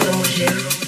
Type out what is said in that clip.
don't Roger.